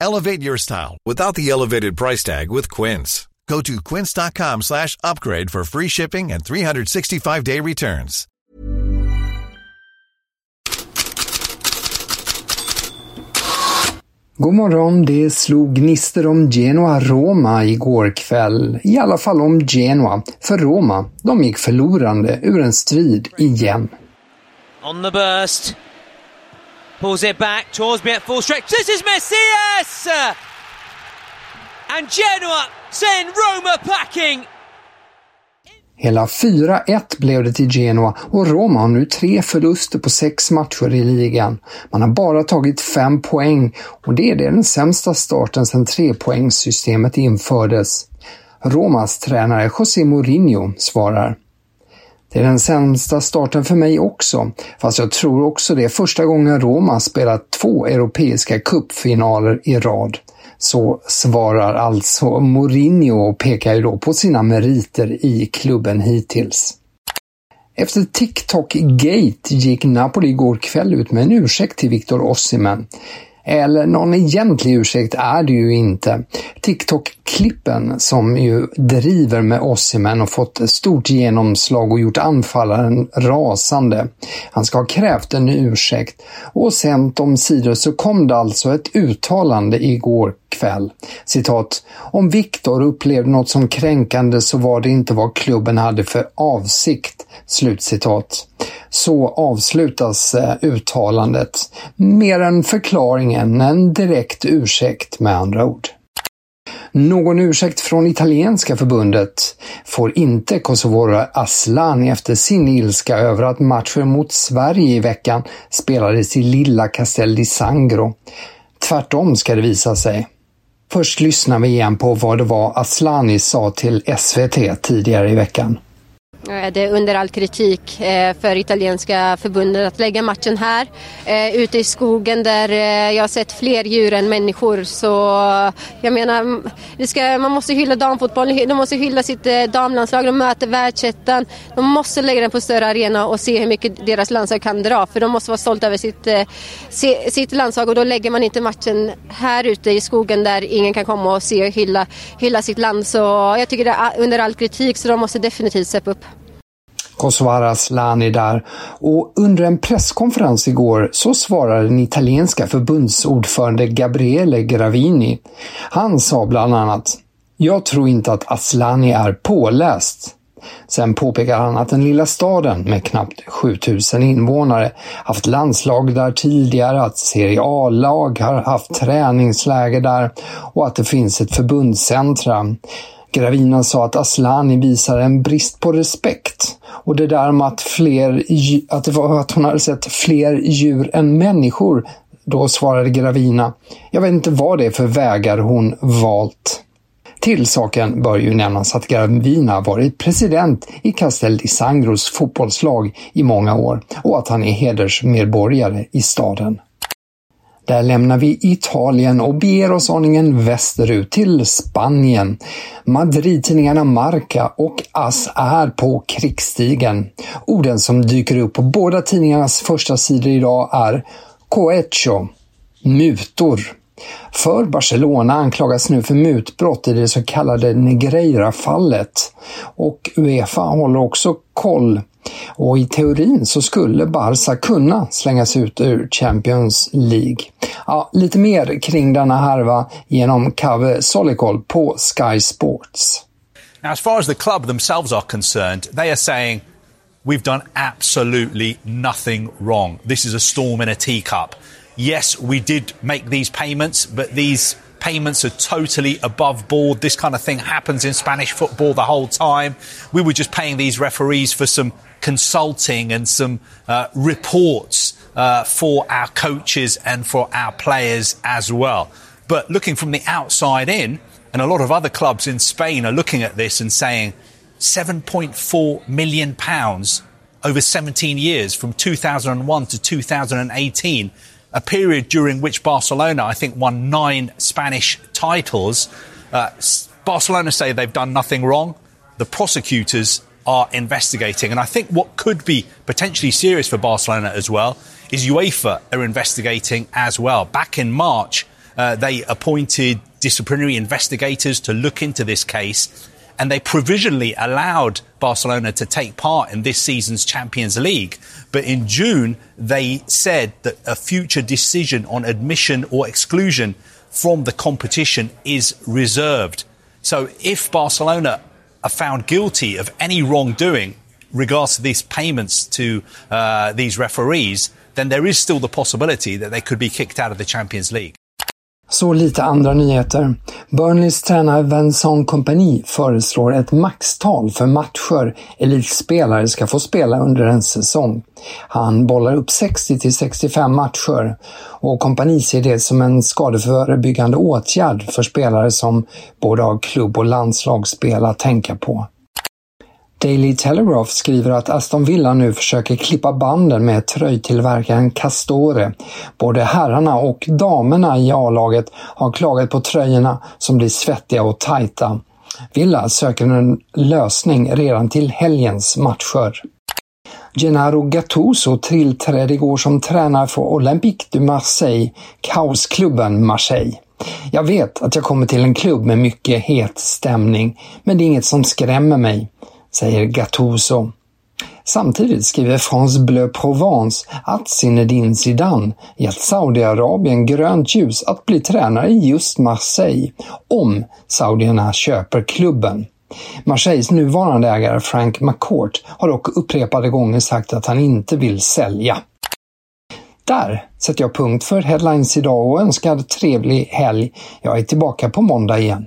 Elevate your style without the elevated price tag with Quince. Go to quince.com slash upgrade for free shipping and 365-day returns. God morgon, det slog gnister om Genoa-Roma igår kväll. I alla fall om Genoa, för Roma, de gick förlorande ur en strid igen. On the burst. Pulls it back. Torsby at full stretch. This is Messias! And Genoa send Roma packing. Hela 4-1 blev det till Genoa och Roma har nu tre förluster på sex matcher i ligan. Man har bara tagit fem poäng och det är den sämsta starten sedan trepoängssystemet infördes. Romas tränare José Mourinho svarar. Det är den sämsta starten för mig också, fast jag tror också det är första gången Roma spelat två europeiska cupfinaler i rad. Så svarar alltså Mourinho och pekar ju då på sina meriter i klubben hittills. Efter TikTok-gate gick Napoli igår kväll ut med en ursäkt till Victor Osimhen. Eller någon egentlig ursäkt är det ju inte. TikTok-klippen som ju driver med Osimhen och fått stort genomslag och gjort anfallaren rasande. Han ska ha krävt en ursäkt och sent om sidor så kom det alltså ett uttalande igår kväll. Citat. Om Viktor upplevde något som kränkande så var det inte vad klubben hade för avsikt. Slutcitat. Så avslutas eh, uttalandet. Mer än förklaringen, en direkt ursäkt med andra ord. Någon ursäkt från italienska förbundet får inte Kosovare Asllani efter sin ilska över att matchen mot Sverige i veckan spelades i lilla Castel di Sangro. Tvärtom ska det visa sig. Först lyssnar vi igen på vad det var Asllani sa till SVT tidigare i veckan. Eh, det är under all kritik eh, för italienska förbundet att lägga matchen här eh, ute i skogen där jag har sett fler djur än människor. Så jag menar, ska, man måste hylla damfotbollen, de måste hylla sitt damlandslag, de möter världsettan. De måste lägga den på större arena och se hur mycket deras landslag kan dra för de måste vara stolta över sitt, sitt landslag och då lägger man inte matchen här ute i skogen där ingen kan komma och se och hylla, hylla sitt land. Så jag tycker det är under all kritik så de måste definitivt steppa upp. Kosovare Asllani där och under en presskonferens igår så svarade den italienska förbundsordförande Gabriele Gravini. Han sa bland annat “Jag tror inte att Asllani är påläst”. Sen påpekar han att den lilla staden med knappt 7000 invånare haft landslag där tidigare, att Serie A-lag har haft träningsläger där och att det finns ett förbundscentra. Gravina sa att Aslani visar en brist på respekt. Och det där med att, fler, att, det var, att hon hade sett fler djur än människor, då svarade Gravina. Jag vet inte vad det är för vägar hon valt. Till saken bör ju nämnas att Gravina varit president i Castel di Sangros fotbollslag i många år och att han är hedersmedborgare i staden. Där lämnar vi Italien och beger oss aningen västerut till Spanien. Madridtidningarna Marca och As är på krigsstigen. Orden som dyker upp på båda tidningarnas första sidor idag är cohecho, mutor. För Barcelona anklagas nu för mutbrott i det så kallade Negreira-fallet och Uefa håller också koll och i teorin så skulle Barca kunna slängas ut ur Champions League. Ja, lite mer kring denna härva genom Kave Solikol på Sky Sports. Now, as far as the club themselves are concerned, they are saying we've done absolutely nothing wrong. This is a storm in a teacup. Yes, we did make these payments, but these payments are totally above board. This kind of thing happens in Spanish football the whole time. We were just paying these referees for some consulting and some uh, reports uh, for our coaches and for our players as well. But looking from the outside in, and a lot of other clubs in Spain are looking at this and saying 7.4 million pounds over 17 years from 2001 to 2018, a period during which Barcelona, I think, won nine Spanish titles. Uh, Barcelona say they've done nothing wrong. The prosecutors are investigating. And I think what could be potentially serious for Barcelona as well is UEFA are investigating as well. Back in March, uh, they appointed disciplinary investigators to look into this case. And they provisionally allowed Barcelona to take part in this season's Champions League. But in June, they said that a future decision on admission or exclusion from the competition is reserved. So if Barcelona are found guilty of any wrongdoing regards to these payments to uh, these referees, then there is still the possibility that they could be kicked out of the Champions League. Så lite andra nyheter. Burnleys tränare Vincent Company föreslår ett maxtal för matcher elitspelare ska få spela under en säsong. Han bollar upp 60 till 65 matcher och Company ser det som en skadeförebyggande åtgärd för spelare som både har klubb och landslagsspel att tänka på. Daily Telegraph skriver att Aston Villa nu försöker klippa banden med tröjtillverkaren Castore. Både herrarna och damerna i A-laget har klagat på tröjorna som blir svettiga och tajta. Villa söker en lösning redan till helgens matcher. Gennaro Gattuso tillträdde igår som tränare för Olympique de Marseille, kaosklubben Marseille. Jag vet att jag kommer till en klubb med mycket het stämning, men det är inget som skrämmer mig säger Gattuso. Samtidigt skriver France Bleu Provence att Zinedine Zidane gett Saudiarabien grönt ljus att bli tränare i just Marseille om saudierna köper klubben. Marseilles nuvarande ägare Frank McCourt har dock upprepade gånger sagt att han inte vill sälja. Där sätter jag punkt för Headlines idag och önskar trevlig helg. Jag är tillbaka på måndag igen.